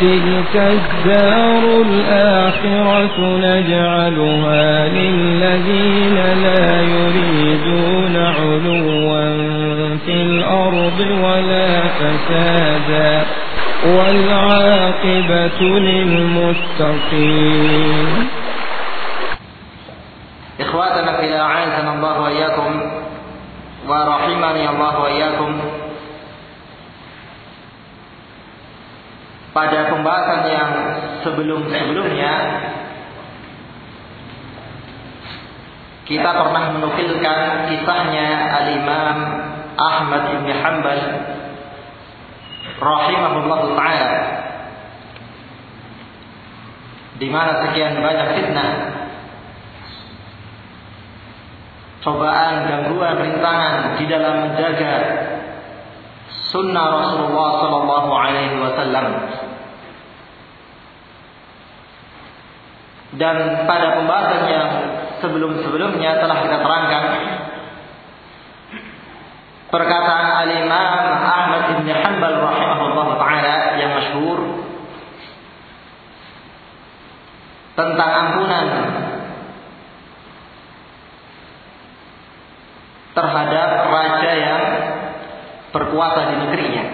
تلك الدار الآخرة نجعلها للذين لا يريدون علوا في الأرض ولا فسادا والعاقبة للمتقين إخواتنا في الله أعزنا الله وإياكم ورحمني الله وإياكم pada pembahasan yang sebelum-sebelumnya kita pernah menukilkan kisahnya Al-Imam Ahmad bin Hanbal rahimahullah taala di mana sekian banyak fitnah cobaan gangguan rintangan di dalam menjaga sunnah Rasulullah Sallallahu Alaihi Wasallam. Dan pada pembahasan yang sebelum-sebelumnya telah kita terangkan perkataan Al-Imam Ahmad bin Hanbal rahimahullah taala yang masyhur tentang ampunan terhadap raja yang berkuasa di negerinya.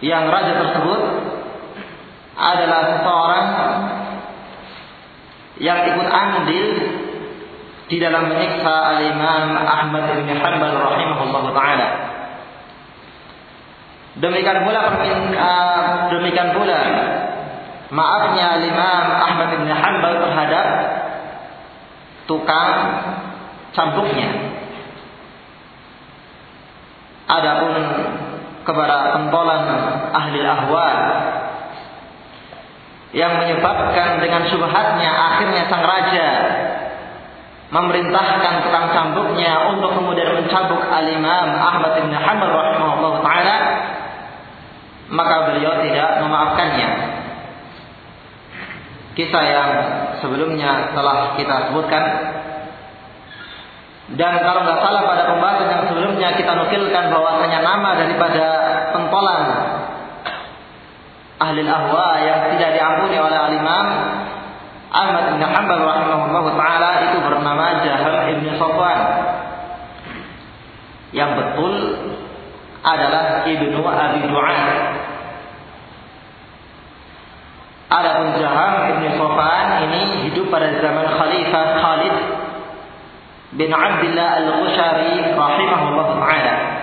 Yang raja tersebut adalah seseorang yang ikut andil di dalam menyiksa al-Imam Ahmad bin Hanbal rahimahullah taala. Demikian pula uh, demikian pula maafnya al-Imam Ahmad bin Hanbal terhadap tukang cambuknya Adapun kepada pentolan ahli ahwa yang menyebabkan dengan subhatnya akhirnya sang raja memerintahkan tukang cambuknya untuk kemudian mencambuk al-Imam Ahmad bin Hanbal rahimahullah taala maka beliau tidak memaafkannya. Kisah yang sebelumnya telah kita sebutkan dan kalau nggak salah pada pembahasan yang sebelumnya kita nukilkan bahwasanya nama daripada pentolan ahli ahwa yang tidak diampuni oleh al-Imam Ahmad bin Hanbal rahimahullah taala itu bernama Jahal ibn Safwan. Yang betul adalah ibnu Abi Du'an. Adapun Jahal ibn Safwan ini hidup pada zaman Khalifah Khalid bin Abdullah Al-Ghushari rahimahullah taala.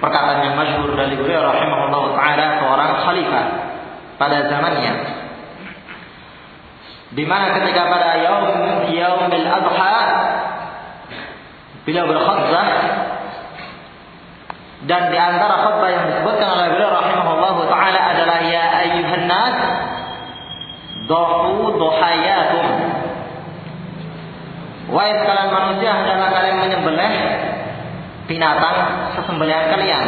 Perkataan yang masyhur dari beliau rahimahullah taala seorang khalifah pada zamannya. Di mana ketika pada yaum yaumil adha beliau berkhutbah dan di antara khutbah yang disebutkan oleh beliau rahimahullah taala adalah ya ayyuhan nas dhahu dhuhayakum Wahai sekalian manusia, hendaklah kalian menyembelih binatang sesembelihan kalian.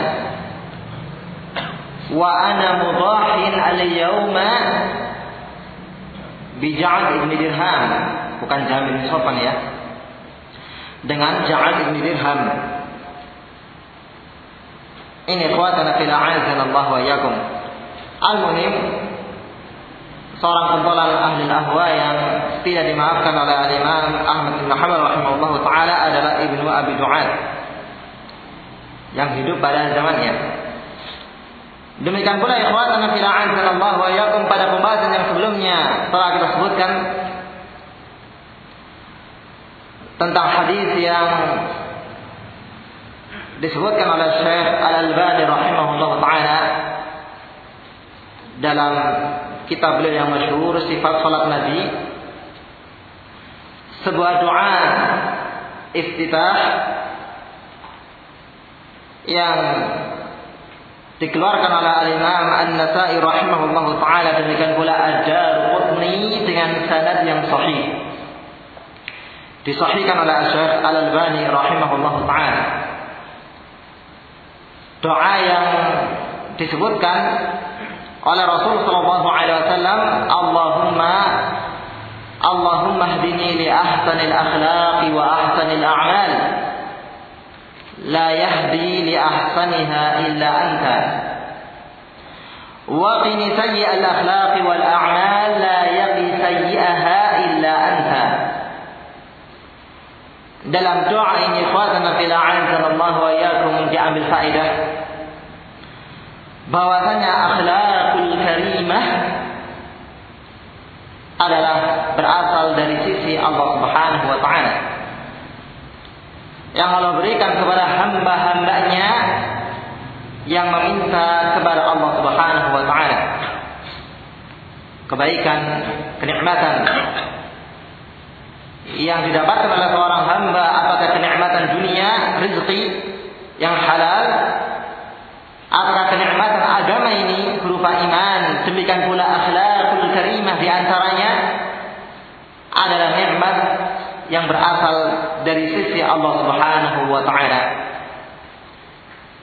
Wa ana mudahin al-yawma bi Ja'ad ibn Dirham, bukan Ja'ad ibn Sofan ya. Dengan Ja'ad ibn Dirham. Ini ikhwatana fil a'azan Allah wa yakum. Al-munim seorang pentolan ahli ahwa yang tidak dimaafkan oleh al-Imam Ahmad bin Hanbal rahimahullah taala adalah Ibnu Abi Du'ad yang hidup pada zamannya. Demikian pula ikhwatana fil Allah wa yakum pada pembahasan yang sebelumnya telah kita sebutkan tentang hadis yang disebutkan oleh Syekh Al-Albani rahimahullah taala dalam kitab beliau yang masyhur sifat salat Nabi sebuah doa iftitah yang dikeluarkan oleh al-Imam An-Nasa'i rahimahullah taala demikian pula Ad-Darqutni dengan sanad yang sahih. Disahihkan oleh Syekh Al-Albani rahimahullah taala. Doa yang disebutkan oleh Rasul sallallahu alaihi wasallam, Allahumma Allahumma hdini li ahsanil akhlaqi wa ahsanil a'mal. Yahdi li ahsaniha illa anta. وقني سيء الأخلاق والأعمال لا يقي سيئها إلا أنت dalam doa ini khawatana fil a'azanallahu wa iyyakum diambil faedah bahwasanya akhlakul karimah adalah berasal dari sisi Allah Subhanahu wa taala. Yang Allah berikan kepada hamba-hambanya yang meminta kepada Allah Subhanahu wa taala. Kebaikan, kenikmatan yang didapatkan oleh seorang hamba apakah kenikmatan dunia, rezeki yang halal apakah kenikmatan agama ini berupa iman, demikian pula akhlakul karimah di antaranya adalah nikmat yang berasal dari sisi Allah Subhanahu wa taala.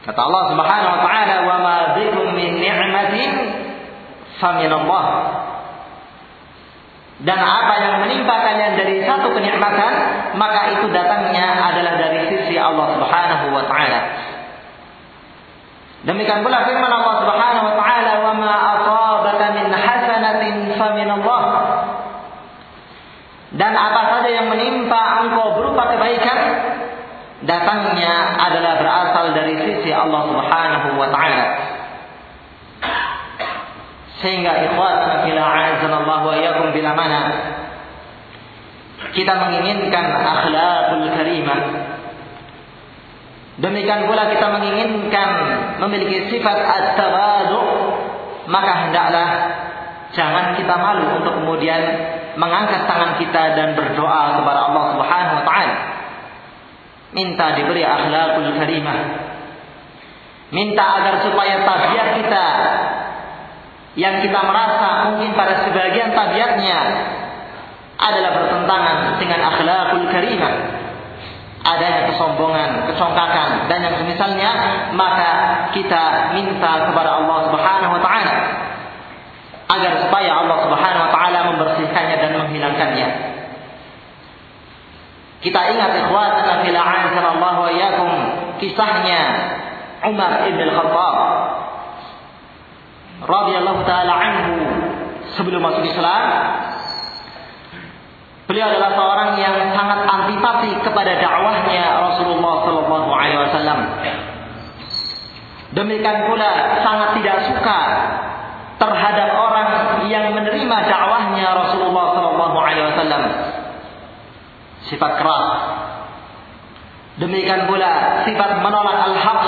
Kata Allah Subhanahu wa taala, "Wa ma bikum min ni'matin Allah." Dan apa yang menimpa kalian dari satu kenikmatan, maka itu datangnya adalah dari sisi Allah Subhanahu wa taala. Demikian pula firman Allah Subhanahu wa taala, "Wa ma asabaka min hasanatin famin Allah." Dan apa saja yang menimpa engkau berupa kebaikan, datangnya adalah berasal dari sisi Allah Subhanahu wa taala. Sehingga ikhwan fil Allah wa iyyakum bila mana kita menginginkan akhlakul karimah Demikian pula kita menginginkan memiliki sifat at-tawadu, maka hendaklah jangan kita malu untuk kemudian mengangkat tangan kita dan berdoa kepada Allah Subhanahu wa taala. Minta diberi akhlakul karimah. Minta agar supaya tabiat kita yang kita merasa mungkin pada sebagian tabiatnya adalah bertentangan dengan akhlakul karimah adanya kesombongan, kecongkakan dan yang semisalnya maka kita minta kepada Allah Subhanahu wa taala agar supaya Allah Subhanahu wa taala membersihkannya dan menghilangkannya. Kita ingat ikhwatana fil Allah wa kisahnya Umar ibn al-Khattab radhiyallahu taala anhu sebelum masuk Islam Beliau adalah seorang yang sangat antipati kepada dakwahnya Rasulullah Sallallahu Alaihi Wasallam. Demikian pula sangat tidak suka terhadap orang yang menerima dakwahnya Rasulullah Sallallahu Alaihi Wasallam. Sifat keras. Demikian pula sifat menolak al-haq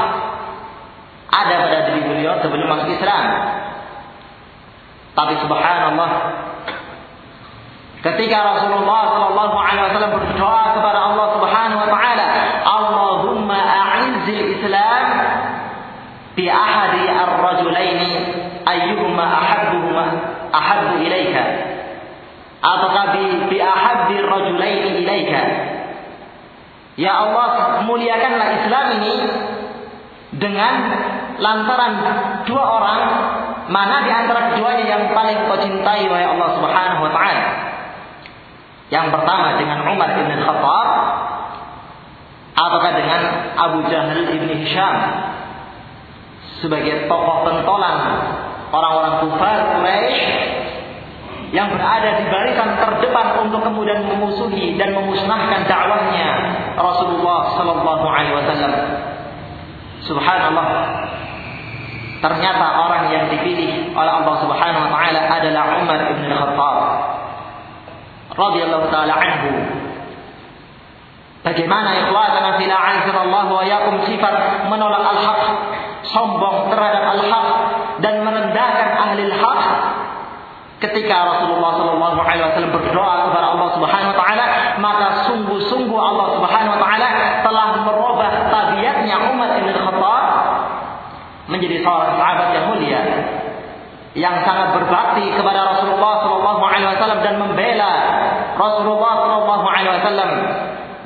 ada pada diri beliau sebelum masuk Islam. Tapi subhanallah Ketika Rasulullah Shallallahu Alaihi Wasallam berdoa kepada Allah Subhanahu Wa Taala, Allahumma a'izzil Islam bi ahadi ar-rajulaini ayyuhuma ahabbuhuma ahabbu ilaika ataukah bi bi ahabbi ar-rajulaini ilaika Ya Allah muliakanlah Islam ini dengan lantaran dua orang mana di antara keduanya yang paling kau cintai wahai Allah Subhanahu wa taala yang pertama dengan Umar bin Khattab ataukah dengan Abu Jahal bin Hisham sebagai tokoh pentolan orang-orang kufar Quraisy yang berada di barisan terdepan untuk kemudian memusuhi dan memusnahkan dakwahnya Rasulullah Sallallahu Alaihi Wasallam. Subhanallah. Ternyata orang yang dipilih oleh Allah Subhanahu Wa Taala adalah Umar bin Khattab radhiyallahu taala anhu. Bagaimana ikhwatana fil Allah wa yakum sifat menolak al-haq, sombong terhadap al-haq dan merendahkan ahli al-haq ketika Rasulullah sallallahu alaihi wasallam berdoa kepada Allah Subhanahu wa taala maka sungguh-sungguh Allah Subhanahu wa taala telah merubah tabiatnya Umar bin Khattab menjadi seorang sahabat yang mulia yang sangat berbakti kepada Rasulullah sallallahu alaihi wasallam dan membela Rasulullah Shallallahu Alaihi Wasallam.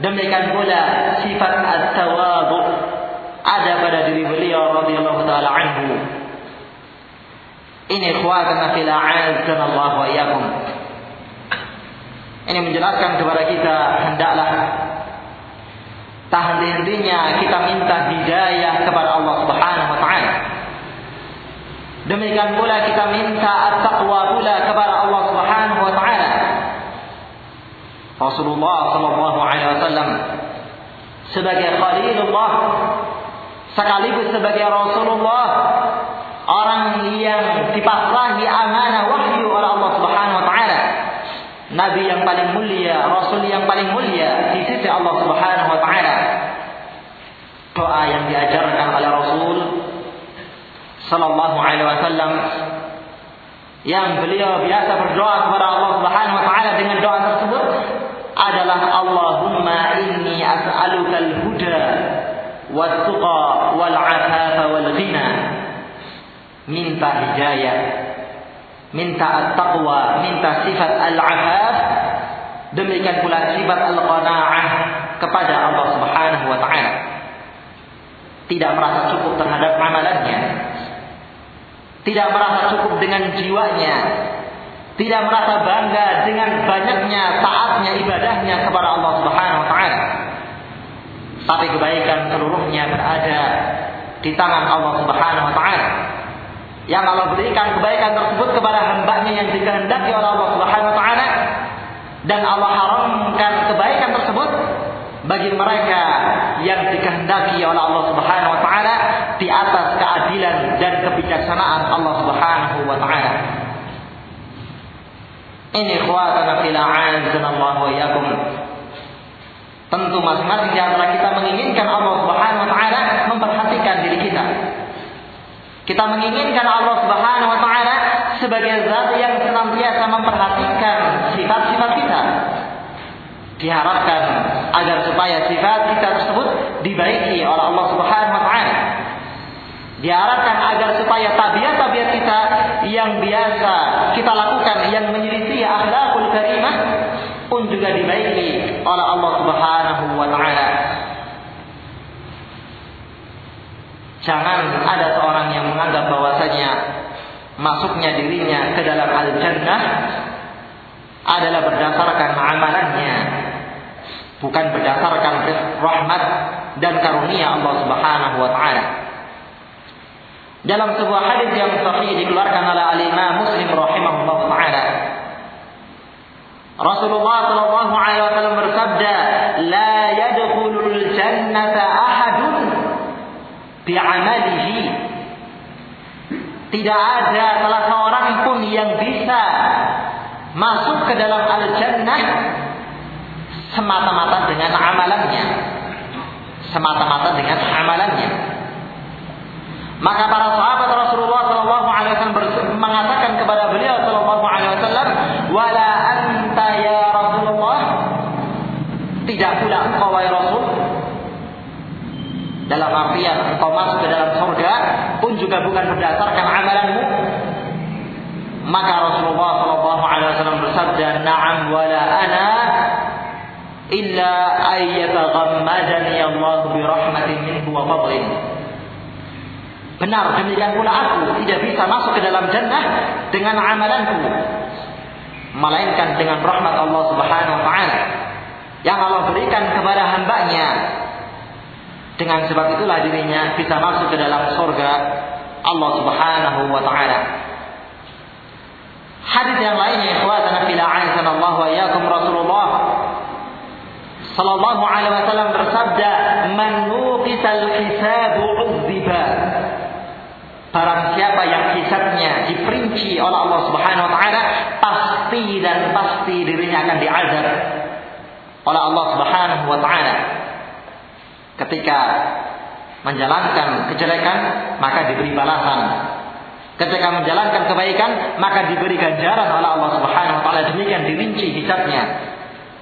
Demikian pula sifat at-tawadu ada pada diri beliau radhiyallahu taala anhu. Ini ikhwatana fil Allah wa iyyakum. Ini menjelaskan kepada kita hendaklah tak henti-hentinya kita minta hidayah kepada Allah Subhanahu. Demikian pula kita minta at-taqwa pula kepada Allah Subhanahu wa taala. Rasulullah sallallahu alaihi wasallam sebagai khalilullah sekaligus sebagai Rasulullah orang yang dipasrahi amanah wahyu oleh Allah Subhanahu wa taala. Nabi yang paling mulia, Rasul yang paling mulia di sisi Allah Subhanahu wa taala. Doa yang diajarkan oleh Rasul sallallahu alaihi wasallam yang beliau biasa berdoa kepada Allah Subhanahu wa taala dengan doa tersebut adalah Allahumma inni as'aluka al-huda wat-tuqa wal-'afafa wal-ghina. Minta hidayah, minta at-taqwa, minta sifat al-'afaf, demikian pula sifat al-qanaah kepada Allah Subhanahu wa taala. Tidak merasa cukup terhadap amalannya, tidak merasa cukup dengan jiwanya, tidak merasa bangga dengan banyaknya taatnya ibadahnya kepada Allah Subhanahu wa taala. Tapi kebaikan seluruhnya berada di tangan Allah Subhanahu wa taala. Yang Allah berikan kebaikan tersebut kepada hambanya yang dikehendaki oleh Allah Subhanahu wa taala dan Allah haramkan kebaikan tersebut bagi mereka yang dikehendaki oleh Allah Subhanahu wa taala di atas keadilan dan kebijaksanaan Allah Subhanahu wa taala. Ini ikhwatana fil Allah wa yakum. Tentu masing-masing di antara kita menginginkan Allah Subhanahu wa taala memperhatikan diri kita. Kita menginginkan Allah Subhanahu wa taala sebagai zat yang senantiasa memperhatikan sifat-sifat kita. Diharapkan agar supaya sifat kita tersebut dibaiki oleh Allah. Diharapkan agar supaya tabiat-tabiat kita yang biasa kita lakukan yang menyelisih akhlakul karimah pun juga dibaiki oleh Allah Subhanahu wa taala. Jangan ada seorang yang menganggap bahwasanya masuknya dirinya ke dalam al-jannah adalah berdasarkan amalannya bukan berdasarkan rahmat dan karunia Allah Subhanahu wa taala. Dalam sebuah hadis yang sahih dikeluarkan oleh Al-Imam Muslim rahimahullah taala Rasulullah sallallahu alaihi wasallam bersabda, "La yadkhulul jannata ahadun bi'amalihi." Tidak ada salah seorang pun yang bisa masuk ke dalam al-jannah semata-mata dengan amalannya. Semata-mata dengan amalannya. Maka para sahabat Rasulullah Shallallahu Alaihi Wasallam mengatakan kepada beliau Shallallahu Alaihi Wasallam, wala anta ya Rasulullah, tidak pula engkau wahai Rasul. Dalam artian engkau masuk ke dalam surga pun juga bukan berdasarkan amalanmu. Maka Rasulullah Shallallahu Alaihi Wasallam bersabda, Naam wala ana illa ayyataghammadani Allah bi rahmatin minhu wa fadlin. Benar demikian pula aku tidak bisa masuk ke dalam jannah dengan amalanku melainkan dengan rahmat Allah Subhanahu wa taala yang Allah berikan kepada hambanya. Dengan sebab itulah dirinya bisa masuk ke dalam surga Allah Subhanahu wa taala. Hadis yang lainnya ikhwatana fil Allah wa iyyakum Rasulullah sallallahu alaihi wasallam bersabda, "Man nuqisal hisabu 'udziba." Barang siapa yang hisabnya diperinci oleh Allah Subhanahu wa taala, pasti dan pasti dirinya akan diazab oleh Allah Subhanahu wa taala. Ketika menjalankan kejelekan, maka diberi balasan. Ketika menjalankan kebaikan, maka diberi ganjaran oleh Allah Subhanahu wa taala. Demikian dirinci hisabnya.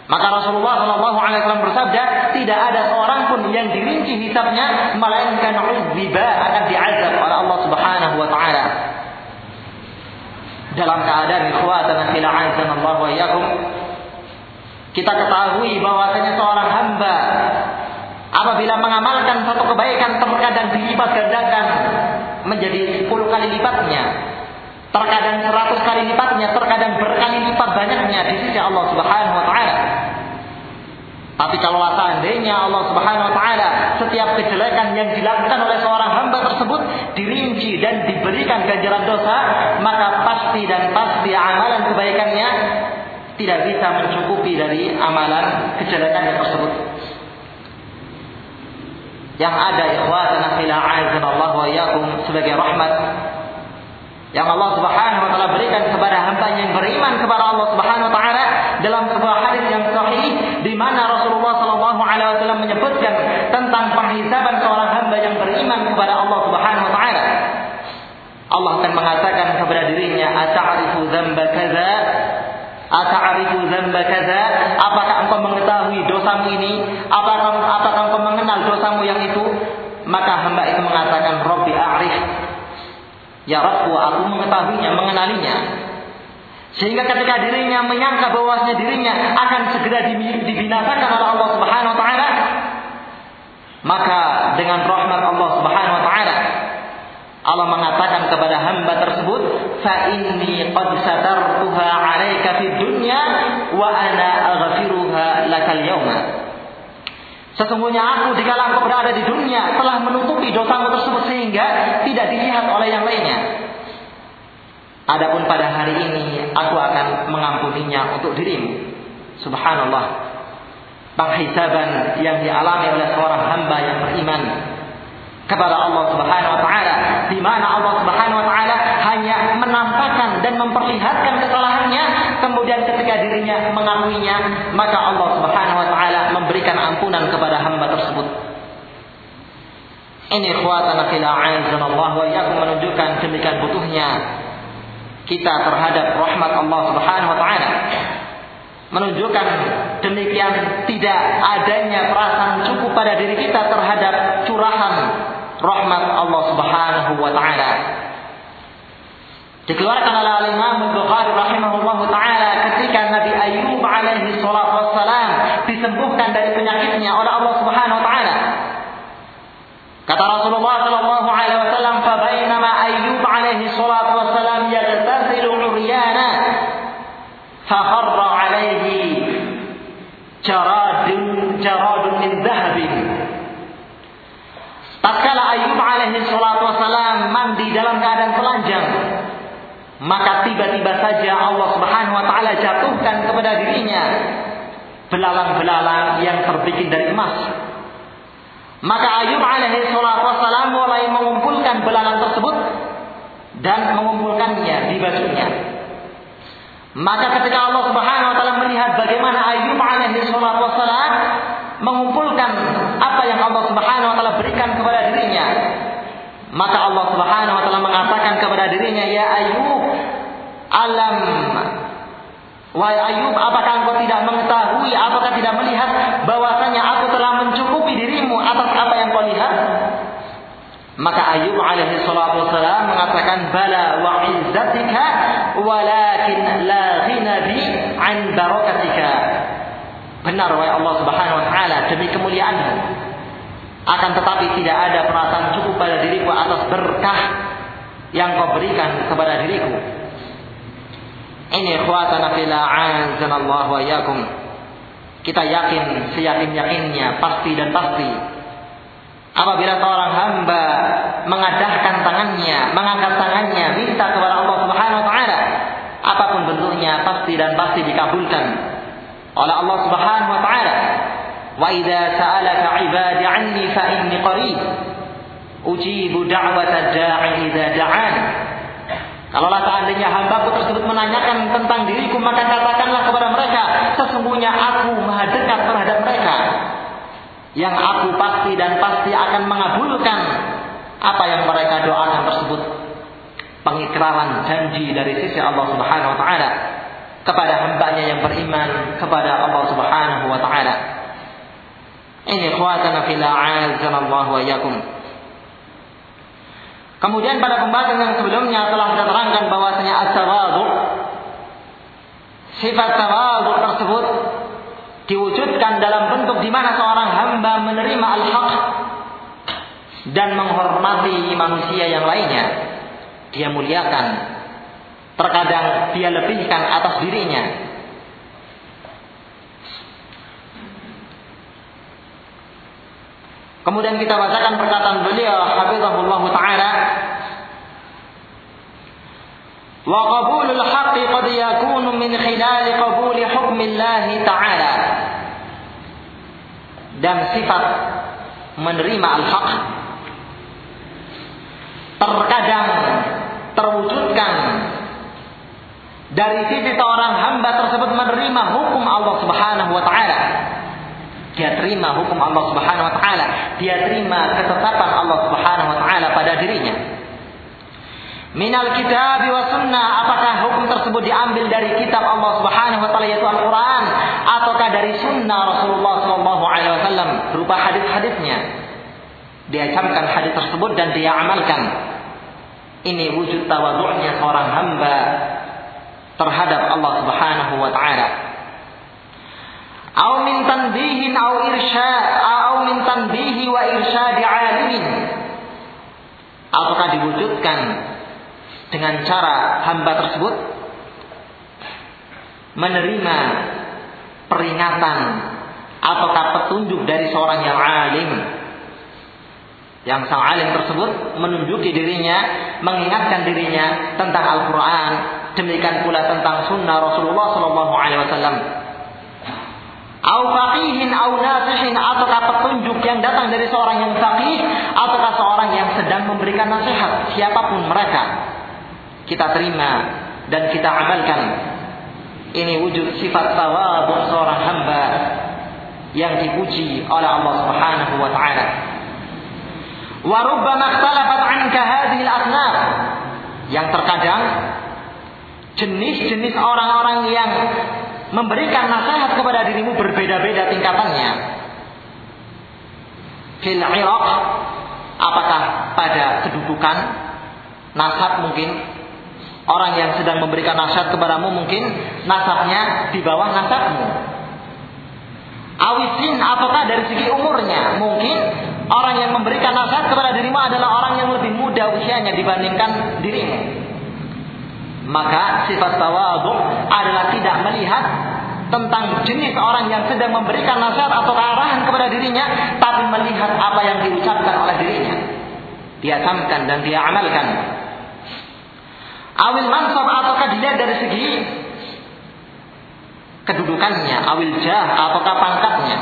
Maka Rasulullah Shallallahu Alaihi Wasallam bersabda, tidak ada seorang pun yang dirinci hisabnya melainkan uzziba akan diazab oleh Allah Subhanahu Wa Taala. Dalam keadaan ikhwatan fil Allah wa iyyakum kita ketahui bahwasanya seorang hamba apabila mengamalkan satu kebaikan terkadang dilipat gandakan menjadi 10 kali lipatnya Terkadang seratus kali lipatnya, terkadang berkali lipat banyaknya di sisi Allah Subhanahu wa taala. Tapi kalau seandainya Allah Subhanahu wa taala setiap kejelekan yang dilakukan oleh seorang hamba tersebut dirinci dan diberikan ganjaran dosa, maka pasti dan pasti amalan kebaikannya tidak bisa mencukupi dari amalan kejelekan tersebut. Yang ada ikhwatana fila Allah wa sebagai rahmat yang Allah Subhanahu wa taala berikan kepada hamba yang beriman kepada Allah Subhanahu wa taala dalam sebuah hadis yang sahih di mana Rasulullah sallallahu alaihi wasallam menyebutkan tentang penghisaban seorang hamba yang beriman kepada Allah Subhanahu wa taala. Allah akan mengatakan kepada dirinya, "Ata'rifu dzamba kadza?" Ata'rifu dzamba? Apakah engkau mengetahui dosamu ini? Apakah apakah engkau mengenal dosamu yang itu? Maka hamba itu mengatakan, "Rabbi a'rif." Ya Rabbu, aku mengetahuinya, mengenalinya. Sehingga ketika dirinya menyangka bahwasanya dirinya akan segera dibinasakan oleh Allah Subhanahu wa taala, maka dengan rahmat Allah Subhanahu wa taala Allah mengatakan kepada hamba tersebut, "Fa inni qad satartuha 'alaika fid dunya wa ana aghfiruha lakal yawma." Sesungguhnya aku di engkau berada di dunia telah menutupi dosamu tersebut sehingga tidak dilihat oleh yang lainnya. Adapun pada hari ini aku akan mengampuninya untuk dirimu. Subhanallah. Penghisaban yang dialami oleh seorang hamba yang beriman kepada Allah Subhanahu wa taala di mana Allah Subhanahu wa taala hanya menampakkan dan memperlihatkan kesalahannya kemudian ketika dirinya mengakuinya maka Allah Subhanahu wa taala memberikan ampunan kepada hamba tersebut ini ikhwatana fil a'azzanallah wa menunjukkan demikian butuhnya kita terhadap rahmat Allah Subhanahu wa taala menunjukkan demikian tidak adanya perasaan cukup pada diri kita terhadap curahan rahmat Allah Subhanahu wa taala. Dikeluarkan oleh Imam Bukhari rahimahullah taala ketika Nabi Ayub alaihi salatu wassalam disembuhkan dari penyakitnya oleh Allah Subhanahu wa taala. Kata Rasulullah sallallahu alaihi wasallam, "Fa bainama Ayyub alaihi salatu wassalam yaghtasilu uryana, fa kharra alaihi jaradun jaradun min dhahabin." Tatkala Ayyub alaihi salatu wassalam mandi dalam keadaan telanjang, maka tiba-tiba saja Allah Subhanahu wa taala jatuhkan kepada dirinya belalang-belalang yang terbikin dari emas. Maka Ayub alaihi salatu wassalam mulai mengumpulkan belalang tersebut dan mengumpulkannya di bajunya. Maka ketika Allah Subhanahu wa taala melihat bagaimana Ayub alaihi salatu wassalam mengumpulkan apa yang Allah Subhanahu wa taala berikan kepada dirinya, maka Allah Subhanahu wa taala mengatakan kepada dirinya, "Ya Ayub, alam Wahai Ayub, apakah engkau tidak mengetahui, apakah tidak melihat bahwasanya aku telah mencukupi dirimu atas apa yang kau lihat? Maka Ayub alaihi salatu wasalam mengatakan bala wa izzatika walakin la ghina bi an barakatika. Benar wahai Allah Subhanahu wa taala demi kemuliaanmu. Akan tetapi tidak ada perasaan cukup pada diriku atas berkah yang kau berikan kepada diriku. Ini ikhwatana fila azanallahu wa yakum. Kita yakin, seyakin-yakinnya, pasti dan pasti. Apabila seorang hamba mengadahkan tangannya, mengangkat tangannya, minta kepada Allah Subhanahu wa taala, apa pun bentuknya pasti dan pasti dikabulkan oleh Allah Subhanahu wa taala. Wa idza sa'alaka 'ibadi 'anni fa inni qarib. Ujibu da'wata da'i idza da'an. Kalaulah seandainya hambaku tersebut menanyakan tentang diriku, maka katakanlah kepada mereka, sesungguhnya aku maha dekat terhadap mereka. Yang aku pasti dan pasti akan mengabulkan apa yang mereka doakan tersebut. Pengikraran janji dari sisi Allah Subhanahu wa taala kepada hambanya yang beriman kepada Allah Subhanahu wa taala. Ini khuatana fil a'azanallahu wa yakum. Kemudian pada pembahasan yang sebelumnya telah kita terangkan bahwasanya as-tawadhu sifat tawadhu tersebut diwujudkan dalam bentuk di mana seorang hamba menerima al-haq dan menghormati manusia yang lainnya. Dia muliakan. Terkadang dia lebihkan atas dirinya. Kemudian kita bacakan perkataan beliau hafizahullah taala. Wa qabulul haqqi qad yakunu min khilal qabul hukmillah taala. Dan sifat menerima al-haq terkadang terwujudkan dari sisi seorang hamba tersebut menerima hukum Allah Subhanahu wa taala dia terima hukum Allah Subhanahu wa taala, dia terima ketetapan Allah Subhanahu wa taala pada dirinya. Minal kitab wa sunnah, apakah hukum tersebut diambil dari kitab Allah Subhanahu wa taala yaitu Al-Qur'an ataukah dari sunnah Rasulullah sallallahu alaihi wasallam berupa hadis-hadisnya? Dia camkan hadis tersebut dan dia amalkan. Ini wujud tawadhu'nya seorang hamba terhadap Allah Subhanahu wa taala. Au min tanbihin au irsyad au min tanbihi wa irsyad alimin. Apakah diwujudkan dengan cara hamba tersebut? Menerima peringatan ataukah petunjuk dari seorang yang alim? Yang sang alim tersebut menunjuki dirinya, mengingatkan dirinya tentang Al-Quran, demikian pula tentang Sunnah Rasulullah Sallallahu Alaihi Wasallam au faqihin au nasihin ataukah petunjuk yang datang dari seorang yang faqih ataukah seorang yang sedang memberikan nasihat siapa pun mereka kita terima dan kita amalkan. Ini wujud sifat tawadhu seorang hamba yang dipuji oleh Allah Subhanahu wa taala. Wa rubbama ikhtalafat anka hadhihi al yang terkadang jenis-jenis orang-orang yang memberikan nasihat kepada dirimu berbeda-beda tingkatannya. Fil apakah pada kedudukan nasab mungkin orang yang sedang memberikan nasihat kepadamu mungkin nasabnya di bawah nasabmu. Awisin apakah dari segi umurnya mungkin orang yang memberikan nasihat kepada dirimu adalah orang yang lebih muda usianya dibandingkan dirimu maka sifat tawadhu adalah tidak melihat tentang jenis orang yang sedang memberikan nasihat atau arahan kepada dirinya, tapi melihat apa yang diucapkan oleh dirinya. Dia camkan dan dia amalkan. Awil mansab ataukah dilihat dari segi kedudukannya, awil jah ataukah pangkatnya.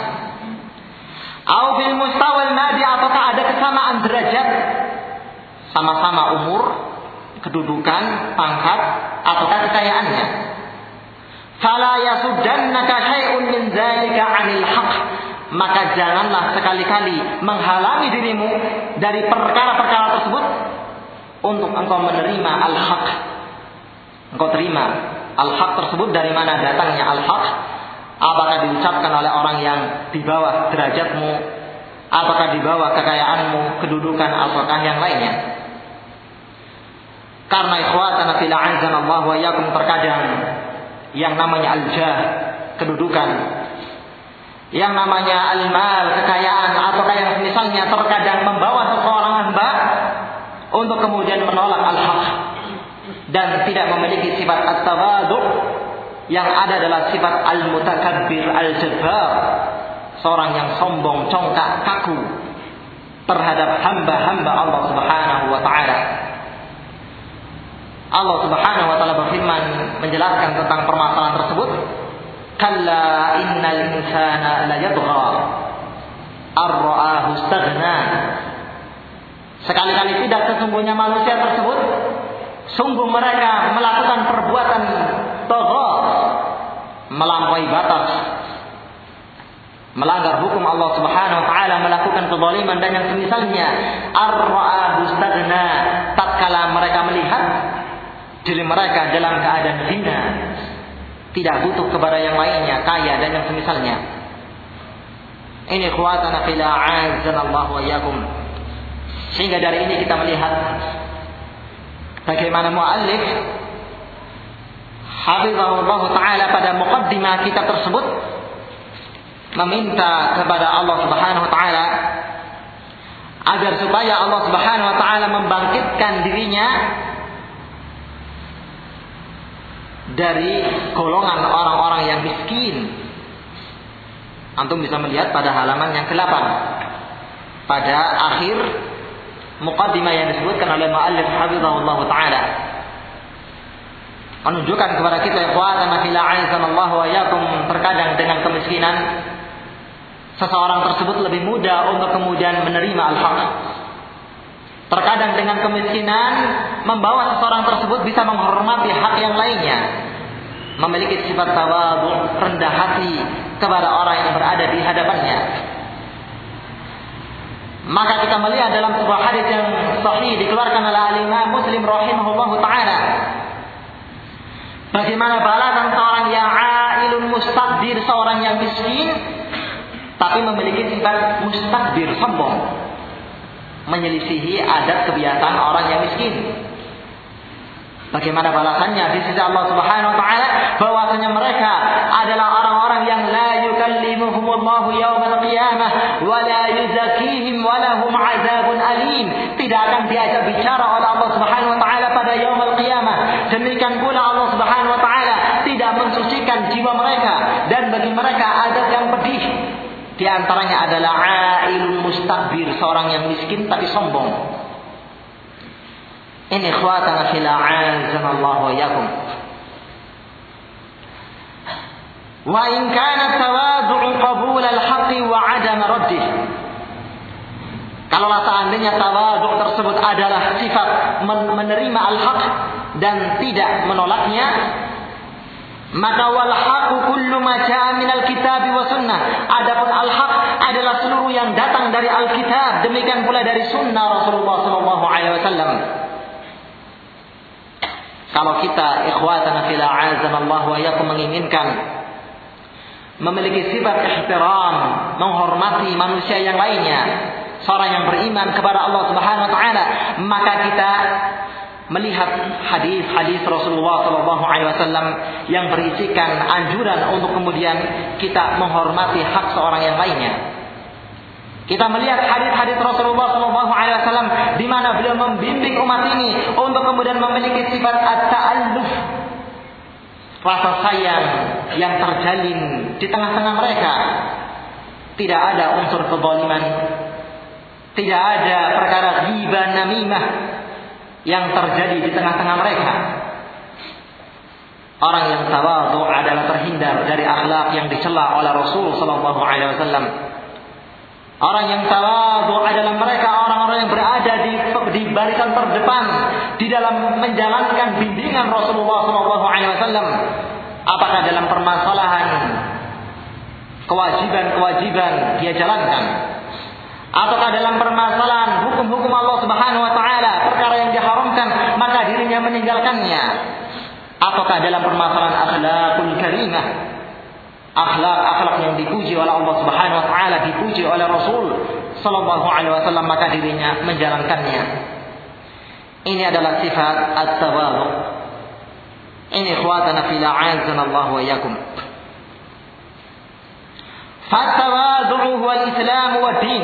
Awil mustawil nadi ataukah ada kesamaan derajat sama-sama umur kedudukan, pangkat, ataukah kekayaannya. Fala yasuddannaka syai'un min dzalika 'anil haqq. Maka janganlah sekali-kali menghalangi dirimu dari perkara-perkara tersebut untuk engkau menerima al-haq. Engkau terima al-haq tersebut dari mana datangnya al-haq? Apakah diucapkan oleh orang yang di bawah derajatmu? Apakah di bawah kekayaanmu, kedudukan, ataukah yang lainnya? Karena ikhwatana fil Allah wa yakum terkadang yang namanya al-jah, kedudukan. Yang namanya al-mal, kekayaan ataukah yang misalnya terkadang membawa seseorang hamba untuk kemudian menolak al-haq dan tidak memiliki sifat at-tawadu yang ada adalah sifat al-mutakabbir al-jabbar seorang yang sombong, congkak, kaku terhadap hamba-hamba Allah Subhanahu wa taala. Allah Subhanahu wa taala berfirman menjelaskan tentang permasalahan tersebut, "Kalla innal insana la yadgha ar-ra'ahu istaghna." Sekali-kali tidak sesungguhnya manusia tersebut sungguh mereka melakukan perbuatan togha melampaui batas melanggar hukum Allah Subhanahu wa taala melakukan kezaliman dan yang semisalnya ar-ra'ahu tatkala mereka melihat diri mereka dalam keadaan hina, tidak butuh kepada yang lainnya, kaya dan yang semisalnya. Ini kuatana fila Allah wa yakum. Sehingga dari ini kita melihat bagaimana muallif Habibullah Ta'ala pada muqaddimah kita tersebut meminta kepada Allah Subhanahu wa taala agar supaya Allah Subhanahu wa taala membangkitkan dirinya dari golongan orang-orang yang miskin. Antum bisa melihat pada halaman yang ke-8. pada akhir muqaddimah yang disebutkan oleh muallif hafizahullah taala menunjukkan kepada kita ikhwatan fil Allah wa yakum terkadang dengan kemiskinan seseorang tersebut lebih mudah untuk kemudian menerima al-haq. Terkadang dengan kemiskinan membawa seseorang tersebut bisa menghormati hak yang lainnya. Memiliki sifat tawadhu, rendah hati kepada orang yang berada di hadapannya. Maka kita melihat dalam sebuah hadis yang sahih dikeluarkan oleh Al-Imam Muslim rahimahullahu taala Bagaimana balasan seorang yang ailun mustakbir, seorang yang miskin, tapi memiliki sifat mustakbir, sombong. Menyelisihi adat kebiasaan orang yang miskin. Bagaimana balasannya di sisi Allah Subhanahu wa taala bahwasanya mereka adalah orang-orang yang la yukallimuhumullahu yaumal qiyamah wa la yuzakkihim wa lahum azabun alim. Tidak akan diajak bicara oleh Allah Subhanahu wa taala pada yaumul qiyamah. Demikian pula Allah Subhanahu wa taala tidak mensucikan jiwa mereka dan bagi mereka adab yang pedih. Di antaranya adalah mustakbir, seorang yang miskin tapi sombong. Ini ikhwatana fil Allah wa yakum. Wa in kana tawadu'u qabul al-haqqi wa 'adam raddih. Kalau seandainya tawadhu tersebut adalah sifat menerima al-haq dan tidak menolaknya, maka wal haqqu kullu ma jaa min al-kitab wa sunnah. Adapun al-haq adalah seluruh yang datang dari al-kitab, demikian pula dari sunnah Rasulullah sallallahu alaihi wasallam. Kalau kita ikhwatan fil Allah wa yakum menginginkan memiliki sifat ihtiram, menghormati manusia yang lainnya, seorang yang beriman kepada Allah Subhanahu wa taala, maka kita melihat hadis-hadis Rasulullah Shallallahu Alaihi Wasallam yang berisikan anjuran untuk kemudian kita menghormati hak seorang yang lainnya. Kita melihat hadis-hadis Rasulullah Shallallahu Alaihi Wasallam di mana beliau membimbing umat ini untuk kemudian memiliki sifat at-ta'alluf, rasa sayang yang terjalin di tengah-tengah mereka. Tidak ada unsur kezaliman, tidak ada perkara ghibah namimah yang terjadi di tengah-tengah mereka. Orang yang tawadhu adalah terhindar dari akhlak yang dicela oleh Rasul sallallahu alaihi wasallam Orang yang tawadu adalah mereka orang-orang yang berada di, di barisan terdepan di dalam menjalankan bimbingan Rasulullah SAW. Apakah dalam permasalahan kewajiban-kewajiban dia jalankan, ataukah dalam permasalahan hukum-hukum Allah Subhanahu Wa Taala maka dirinya meninggalkannya, ataukah dalam permasalahan akhlakul karimah akhlak-akhlak yang dipuji oleh Allah Subhanahu wa taala dipuji oleh Rasul sallallahu alaihi wasallam maka dirinya menjalankannya. Ini adalah sifat at-tawadhu. Ini ikhwatana fil Allah wa yakum. Fatawadhu huwa al-Islam wa din.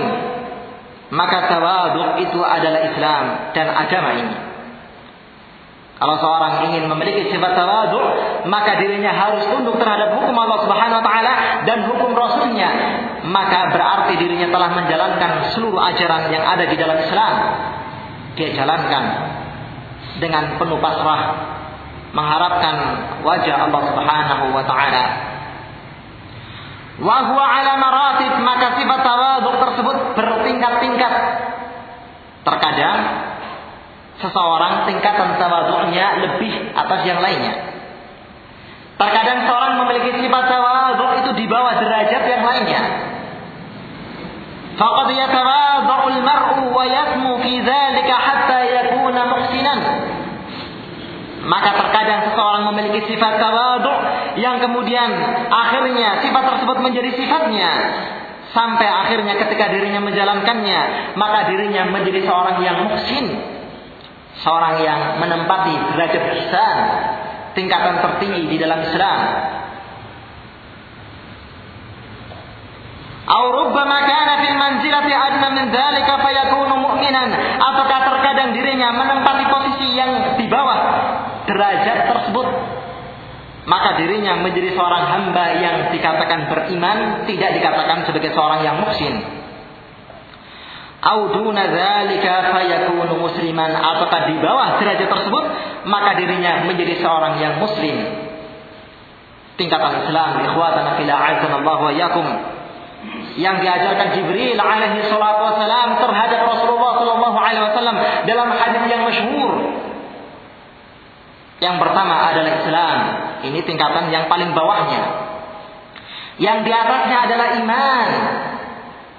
Maka tawadhu itu adalah Islam dan agama ini. Kalau seorang ingin memiliki sifat tawadu, maka dirinya harus tunduk terhadap hukum Allah Subhanahu wa taala dan hukum Rasulnya. Maka berarti dirinya telah menjalankan seluruh ajaran yang ada di dalam Islam. Dia jalankan dengan penuh pasrah mengharapkan wajah Allah Subhanahu wa taala. Wa huwa ala maratib maka sifat tawadu tersebut bertingkat-tingkat. Terkadang seseorang tingkatan tawadhu'nya lebih atas yang lainnya. Terkadang seorang memiliki sifat tawadhu itu di bawah derajat yang lainnya. Faqad yatawadhu al-mar'u wa yasmu fi dzalika hatta yakuna muhsinan. Maka terkadang seseorang memiliki sifat tawadhu yang kemudian akhirnya sifat tersebut menjadi sifatnya sampai akhirnya ketika dirinya menjalankannya maka dirinya menjadi seorang yang muhsin seorang yang menempati derajat ihsan tingkatan tertinggi di dalam Islam. Au rubbama kana fil manzilati adna min dzalika fayakunu mu'minan. Terkadang dirinya menempati posisi yang di bawah derajat tersebut? Maka dirinya menjadi seorang hamba yang dikatakan beriman tidak dikatakan sebagai seorang yang muksin au duna dzalika fayakunu musliman. Apakah di bawah derajat tersebut maka dirinya menjadi seorang yang muslim. Tingkatan Islam ikhwatana fil a'azzanallahu wa yakum yang diajarkan Jibril alaihi salatu wasalam terhadap Rasulullah sallallahu alaihi wasallam dalam hadis yang masyhur. Yang pertama adalah Islam. Ini tingkatan yang paling bawahnya. Yang di atasnya adalah iman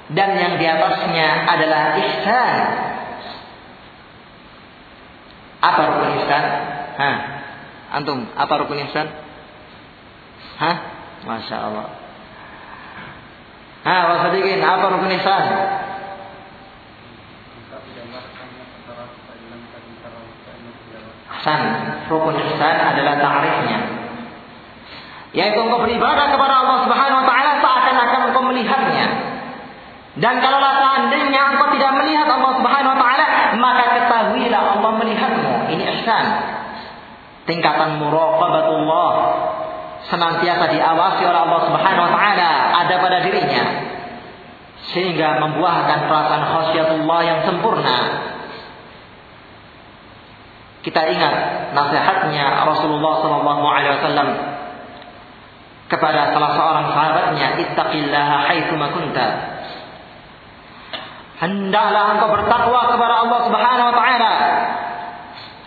dan yang di atasnya adalah ihsan. Apa rukun ihsan? Hah? Antum, apa rukun ihsan? Hah? Masya Allah. Hah, wasadikin, apa rukun ihsan? Ihsan, rukun ihsan adalah ta'rifnya. Yaitu engkau beribadah kepada Allah Subhanahu wa taala seakan-akan engkau melihatnya. Dan kalau seandainya engkau tidak melihat Allah Subhanahu wa taala, maka ketahuilah Allah melihatmu. Ini ihsan. Tingkatan muraqabatullah senantiasa diawasi oleh Allah Subhanahu wa taala ada pada dirinya sehingga membuahkan perasaan khasyatullah yang sempurna. Kita ingat nasihatnya Rasulullah sallallahu alaihi wasallam kepada salah seorang sahabatnya, "Ittaqillaha haitsu kunta." Hendaklah engkau bertakwa kepada Allah Subhanahu wa taala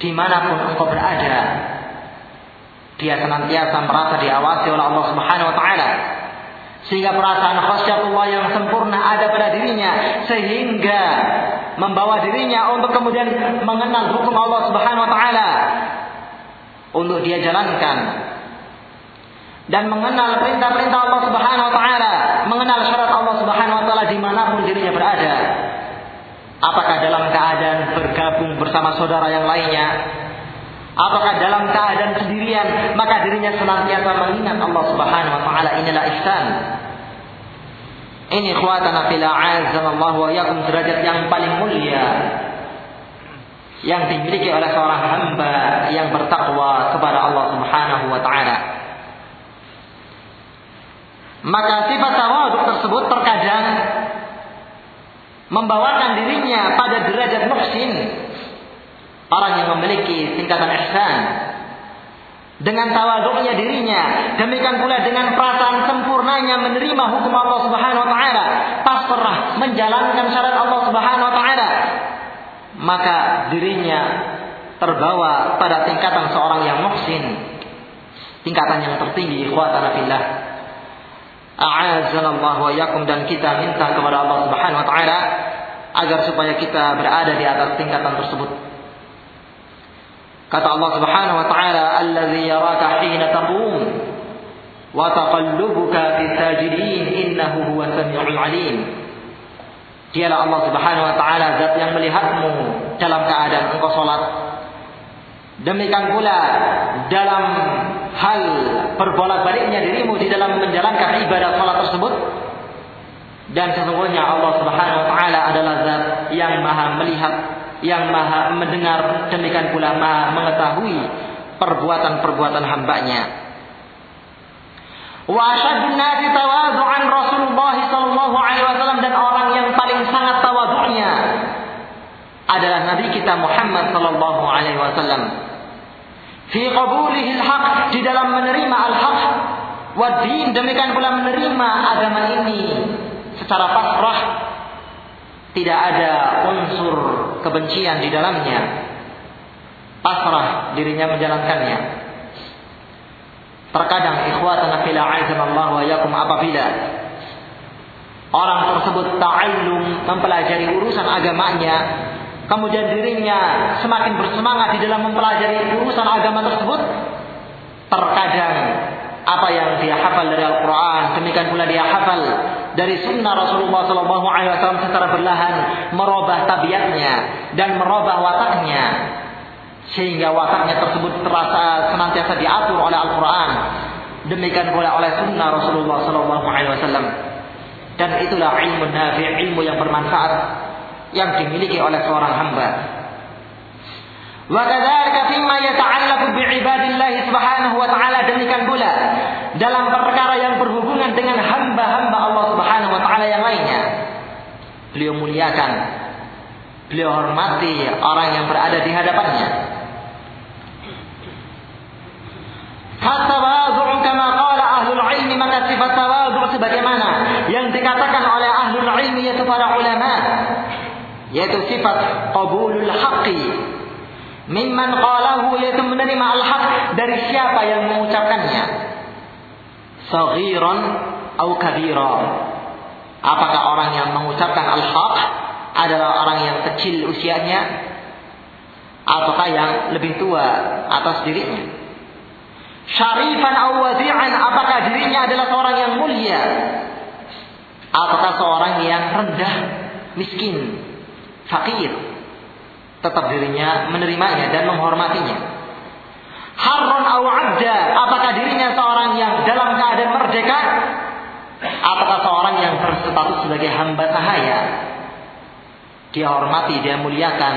di mana pun engkau berada. Dia senantiasa merasa diawasi oleh Allah Subhanahu wa taala. Sehingga perasaan khasyatullah yang sempurna ada pada dirinya sehingga membawa dirinya untuk kemudian mengenal hukum Allah Subhanahu wa taala untuk dia jalankan dan mengenal perintah-perintah Allah Subhanahu wa taala, mengenal syarat Allah Subhanahu wa taala di mana pun dirinya berada. Apakah dalam keadaan bergabung bersama saudara yang lainnya? Apakah dalam keadaan sendirian, maka dirinya senantiasa mengingat Allah Subhanahu wa taala inilah ihsan. Ini khuatana fil Allah wa yakum derajat yang paling mulia yang dimiliki oleh seorang hamba yang bertakwa kepada Allah Subhanahu wa taala. Maka sifat tawaduk tersebut terkadang membawakan dirinya pada derajat muhsin. Orang yang memiliki tingkatan ihsan. Dengan tawaduknya dirinya. Demikian pula dengan perasaan sempurnanya menerima hukum Allah subhanahu wa ta'ala. Pasrah menjalankan syarat Allah subhanahu wa ta'ala. Maka dirinya terbawa pada tingkatan seorang yang muhsin. Tingkatan yang tertinggi. Ikhwatana fillah. A'azanallah wa yakum dan kita minta kepada Allah Subhanahu wa taala agar supaya kita berada di atas tingkatan tersebut. Kata Allah Subhanahu wa taala, "Allazi yaraka hina taqum wa taqallubuka fi sajidin innahu huwas samiul alim." Dialah Allah Subhanahu wa taala zat yang melihatmu dalam keadaan engkau salat. Demikian pula dalam hal berbolak-baliknya dirimu di dalam menjalankan ibadah salat tersebut dan sesungguhnya Allah Subhanahu wa taala adalah zat yang maha melihat, yang maha mendengar, demikian pula maha mengetahui perbuatan-perbuatan hambanya. Wa nasi tawadhu'an Rasulullah sallallahu alaihi wasallam dan orang yang paling sangat tawadhu'nya adalah Nabi kita Muhammad sallallahu alaihi wasallam fi qabulihi al-haq di dalam menerima al-haq. Wa din demikian pula menerima agama ini secara pasrah. Tidak ada unsur kebencian di dalamnya. Pasrah dirinya menjalankannya. Terkadang ikhwatana fil Allah wa yakum apabila orang tersebut ta'allum mempelajari urusan agamanya kemudian dirinya semakin bersemangat di dalam mempelajari urusan agama tersebut, terkadang apa yang dia hafal dari Al-Quran, demikian pula dia hafal dari sunnah Rasulullah Wasallam secara berlahan merubah tabiatnya dan merubah wataknya sehingga wataknya tersebut terasa senantiasa diatur oleh Al-Quran demikian pula oleh sunnah Rasulullah Wasallam. Dan itulah ilmu nafi ilmu yang bermanfaat yang dimiliki oleh seorang hamba. Wa fima yata'allaqu bi'ibadillah subhanahu wa ta'ala demikian pula dalam perkara yang berhubungan dengan hamba-hamba Allah Subhanahu wa taala yang lainnya. Beliau muliakan Beliau hormati orang yang berada di hadapannya. Fatawadhu kama qala ahlul ilmi maka sifat tawadhu sebagaimana yang dikatakan oleh ahlul ilmi yaitu para ulama yaitu sifat qabulul haqqi. Mimman qalahu yaitu menerima al-haq dari siapa yang mengucapkannya? Saghiran atau kabira. Apakah orang yang mengucapkan al-haq adalah orang yang kecil usianya? Ataukah yang lebih tua atas dirinya? Syarifan aw wadi'an apakah dirinya adalah seorang yang mulia? Ataukah seorang yang rendah miskin fakir. Tetap dirinya menerimanya dan menghormatinya. Harron aw abda. Apakah dirinya seorang yang dalam keadaan merdeka? Ataukah seorang yang berstatus sebagai hamba sahaya dia hormati dia muliakan.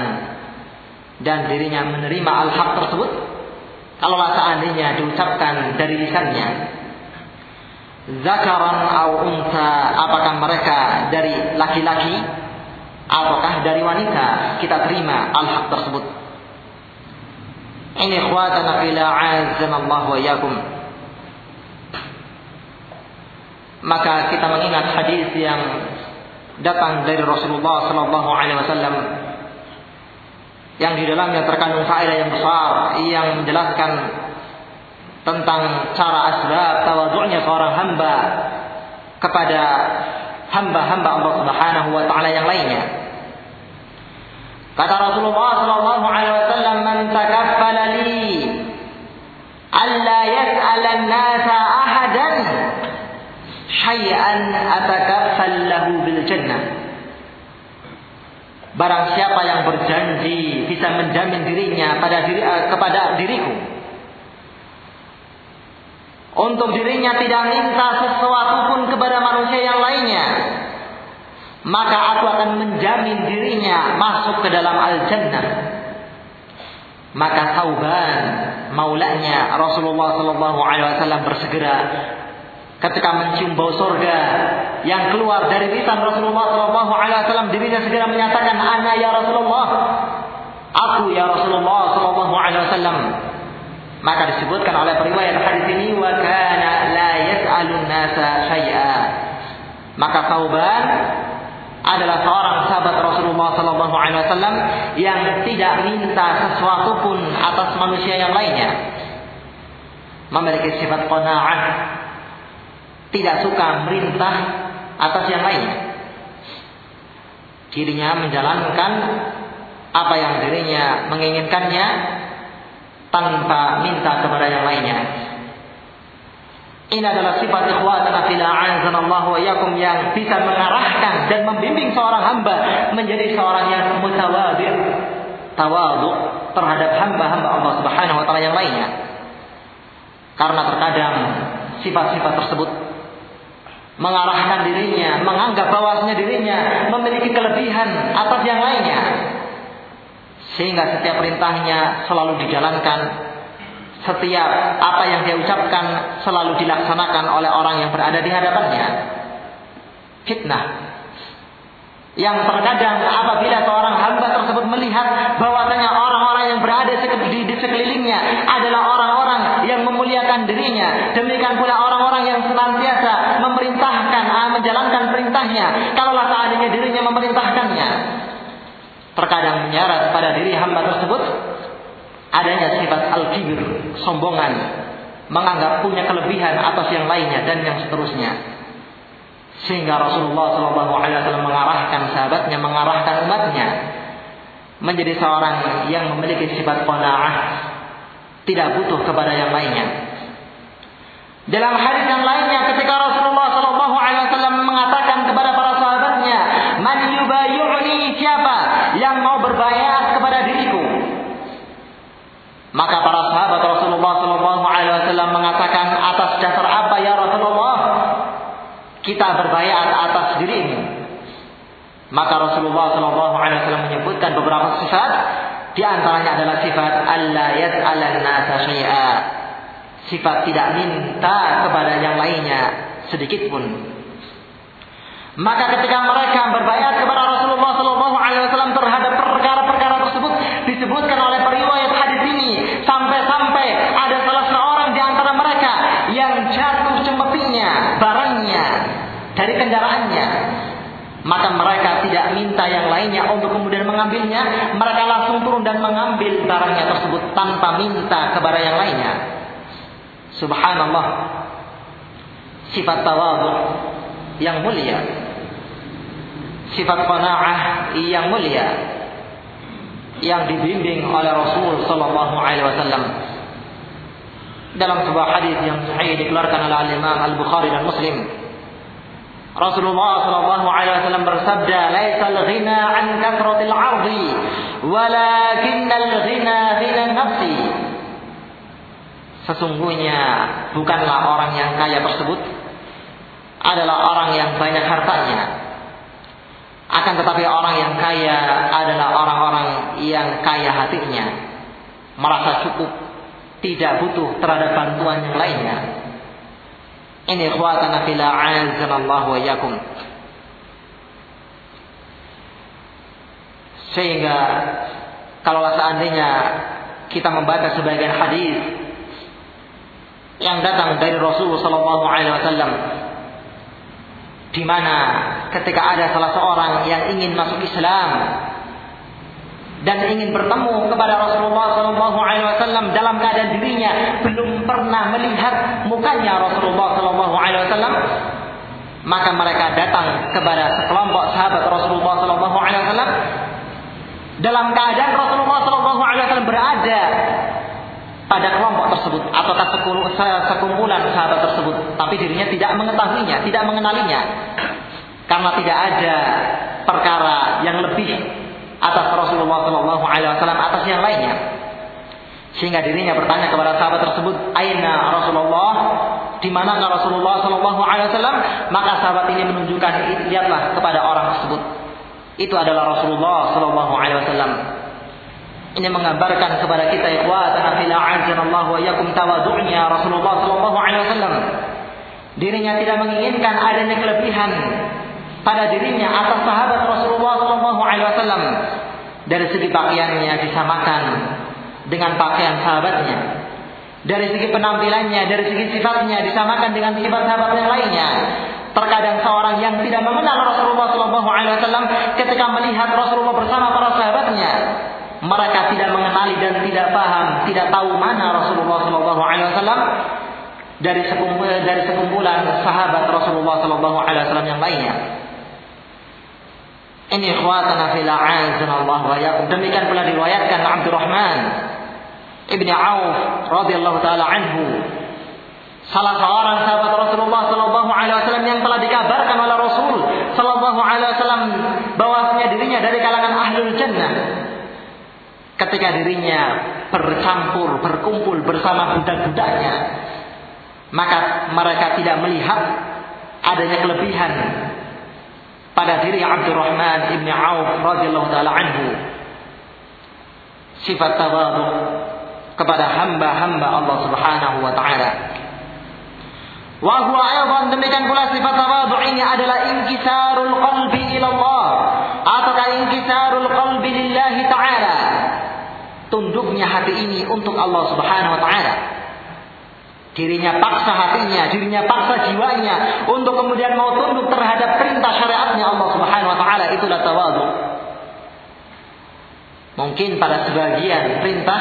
Dan dirinya menerima al-haq tersebut? Kalaulah seandainya diucapkan dari lisannya. Zakaran au unta Apakah mereka dari laki-laki Ataukah dari wanita Kita terima al-haq tersebut? Ini khwatana fila Allah wa yakum Maka kita mengingat hadis yang datang dari Rasulullah Sallallahu Alaihi Wasallam yang di dalamnya terkandung faedah yang besar yang menjelaskan tentang cara asbab tawadhu'nya seorang hamba kepada hamba-hamba Allah Subhanahu wa taala yang lainnya. Kata Rasulullah sallallahu alaihi wasallam, "Man takaffala li alla yas'ala an-nasa ahadan syai'an atakaffal lahu bil jannah." Barang siapa yang berjanji bisa menjamin dirinya pada diri, uh, kepada diriku untuk dirinya tidak minta sesuatu pun kepada manusia yang lainnya maka aku akan menjamin dirinya masuk ke dalam al-jannah. Maka Sauban maulanya Rasulullah sallallahu alaihi wasallam bersegera ketika mencium bau surga yang keluar dari lisan Rasulullah Shallallahu Alaihi Wasallam dirinya segera menyatakan ana ya Rasulullah. Aku ya Rasulullah Shallallahu Alaihi Wasallam. Maka disebutkan oleh periwayat hadis ini wa kana la yas'alun nasa syai'a. Maka Tauban adalah seorang sahabat Rasulullah Sallallahu Alaihi Wasallam yang tidak minta sesuatu pun atas manusia yang lainnya memiliki sifat qanaah tidak suka merintah atas yang lainnya. Dirinya menjalankan apa yang dirinya menginginkannya tanpa minta kepada yang lainnya. Ini adalah sifat ikhwanana fil Allah wa yakum yang bisa mengarahkan dan membimbing seorang hamba menjadi seorang yang mutawadhi, tawadu terhadap hamba-hamba Allah Subhanahu wa taala yang lainnya. Karena terkadang sifat-sifat tersebut mengarahkan dirinya, menganggap bahwasanya dirinya memiliki kelebihan atas yang lainnya. Sehingga setiap perintahnya selalu dijalankan, setiap apa yang dia ucapkan selalu dilaksanakan oleh orang yang berada di hadapannya. Fitnah. Yang terkadang apabila seorang hamba tersebut melihat bahwasanya orang-orang yang berada di, sekelilingnya adalah orang-orang yang memuliakan dirinya, demikian pula orang-orang yang senantiasa memerintahkan, ah, menjalankan perintahnya. Kalaulah seandainya dirinya memerintahkannya, terkadang menyarat pada diri hamba tersebut adanya sifat al-kibir, sombongan, menganggap punya kelebihan atas yang lainnya dan yang seterusnya. Sehingga Rasulullah SAW mengarahkan sahabatnya, mengarahkan umatnya menjadi seorang yang memiliki sifat qanaah, tidak butuh kepada yang lainnya. Dalam hadis yang lainnya ketika Rasulullah SAW mengatakan kepada para sahabatnya, "Man yubayyi'uni siapa yang mau berbayat kepada diriku?" Maka para sahabat Rasulullah SAW mengatakan atas dasar apa ya Rasulullah? kita berbayat atas dirimu. Maka Rasulullah Shallallahu Alaihi Wasallam menyebutkan beberapa sifat, di antaranya adalah sifat Allah yas'alan nasa. Sifat tidak minta kepada yang lainnya sedikit pun. Maka ketika mereka berbayat kepada Rasulullah minta yang lainnya untuk kemudian mengambilnya, mereka langsung turun dan mengambil barangnya tersebut tanpa minta kepada yang lainnya. Subhanallah. Sifat tawadhu yang mulia. Sifat qanaah yang mulia yang dibimbing oleh Rasul sallallahu alaihi wasallam dalam sebuah hadis yang sahih dikeluarkan oleh Imam Al-Bukhari dan Muslim Rasulullah sallallahu alaihi wasallam bersabda, "Laisal ghina an kathratil 'ardi, walakinnal ghina ghina nafsi." Sesungguhnya bukanlah orang yang kaya tersebut adalah orang yang banyak hartanya. Akan tetapi orang yang kaya adalah orang-orang yang kaya hatinya, merasa cukup, tidak butuh terhadap bantuan yang lainnya. Ini ikhwatana fila azanallahu wa yakum. Sehingga kalau seandainya kita membaca sebagian hadis yang datang dari Rasulullah wasallam di mana ketika ada salah seorang yang ingin masuk Islam dan ingin bertemu kepada Rasulullah Sallallahu Alaihi Wasallam dalam keadaan dirinya belum pernah melihat mukanya Rasulullah Sallallahu Alaihi Wasallam, maka mereka datang kepada sekelompok sahabat Rasulullah Sallallahu Alaihi Wasallam. Dalam keadaan Rasulullah Sallallahu Alaihi Wasallam berada pada kelompok tersebut atau sekumpulan sahabat tersebut, tapi dirinya tidak mengetahuinya, tidak mengenalinya, karena tidak ada perkara yang lebih atas Rasulullah Shallallahu Alaihi Wasallam atas yang lainnya. Sehingga dirinya bertanya kepada sahabat tersebut, Aina Rasulullah? Di mana Rasulullah Shallallahu Alaihi Wasallam? Maka sahabat ini menunjukkan, lihatlah kepada orang tersebut. Itu adalah Rasulullah Shallallahu Alaihi Wasallam. Ini menggambarkan kepada kita ikhwatana fil a'azanallahu wa yakum tawadhu'nya Rasulullah sallallahu alaihi wasallam. Dirinya tidak menginginkan adanya kelebihan pada dirinya atas sahabat Rasulullah Shallallahu Alaihi Wasallam. Dari segi pakaiannya disamakan dengan pakaian sahabatnya. Dari segi penampilannya dari segi sifatnya disamakan dengan sifat sahabat yang lainnya. Terkadang seorang yang tidak mengenal Rasulullah Shallallahu Alaihi Wasallam ketika melihat Rasulullah bersama para sahabatnya mereka tidak mengenali dan tidak paham tidak tahu mana Rasulullah Shallallahu Alaihi Wasallam dari sekumpulan dari sekumpulan sahabat Rasulullah Shallallahu Alaihi Wasallam yang lainnya ini ikhwatana fil Allah wa yakum. Demikian pula diriwayatkan Abdurrahman Ibni Auf radhiyallahu taala anhu. Salah seorang sahabat Rasulullah sallallahu alaihi wasallam yang telah dikabarkan oleh Rasul sallallahu alaihi wasallam bahwasanya dirinya dari kalangan ahlul jannah. Ketika dirinya bercampur, berkumpul bersama budak-budaknya, maka mereka tidak melihat adanya kelebihan pada diri Abdurrahman ibn Auf radhiyallahu taala anhu sifat tawadhu kepada hamba-hamba Allah Subhanahu wa taala. Wa huwa aidan demikian pula sifat tawadhu ini adalah inkisarul qalbi ila Allah ataukah inkisarul qalbi lillahi taala. Tunduknya hati ini untuk Allah Subhanahu wa taala. Dirinya paksa hatinya, dirinya paksa jiwanya untuk kemudian mau tunduk terhadap perintah syariatnya Allah Subhanahu wa taala itulah tawadhu. Mungkin pada sebagian perintah